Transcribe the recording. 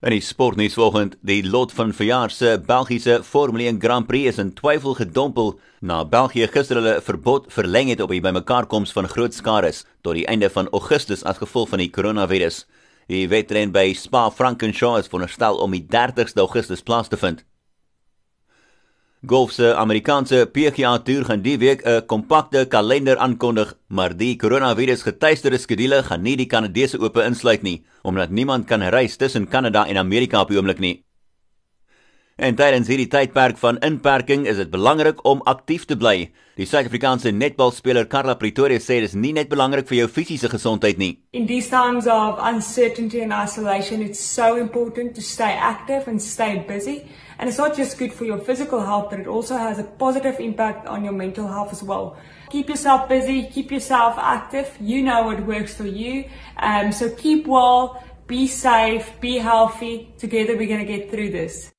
In die sportnuus vanoggend, die lot van verjaar se Belgiese Formule 1 Grand Prix is in twyfel gedompel na België gister hulle verbod verleng het op die bymekaarkoms van groot skares tot die einde van Augustus as gevolg van die koronavirus. Die wedren by Spa-Francorchamps is veronderstel om die 30ste Augustus plaas te vind. Golf se Amerikaanse PGA Tour gaan die week 'n kompakte kalender aankondig, maar die koronavirus getuieerde skedule gaan nie die Kanadese Ope insluit nie, omdat niemand kan reis tussen Kanada en Amerika op die oomblik nie. En tydens hierdie tydperk van inperking is dit belangrik om aktief te bly. Die Suid-Afrikaanse netbalspeler Carla Pretoria sê dit is nie net belangrik vir jou fisiese gesondheid nie. In these times of uncertainty and isolation, it's so important to stay active and stay busy. And it's not just good for your physical health, but it also has a positive impact on your mental health as well. Keep yourself busy, keep yourself active. You know what works for you. Um, so keep well, be safe, be healthy. Together we're going to get through this.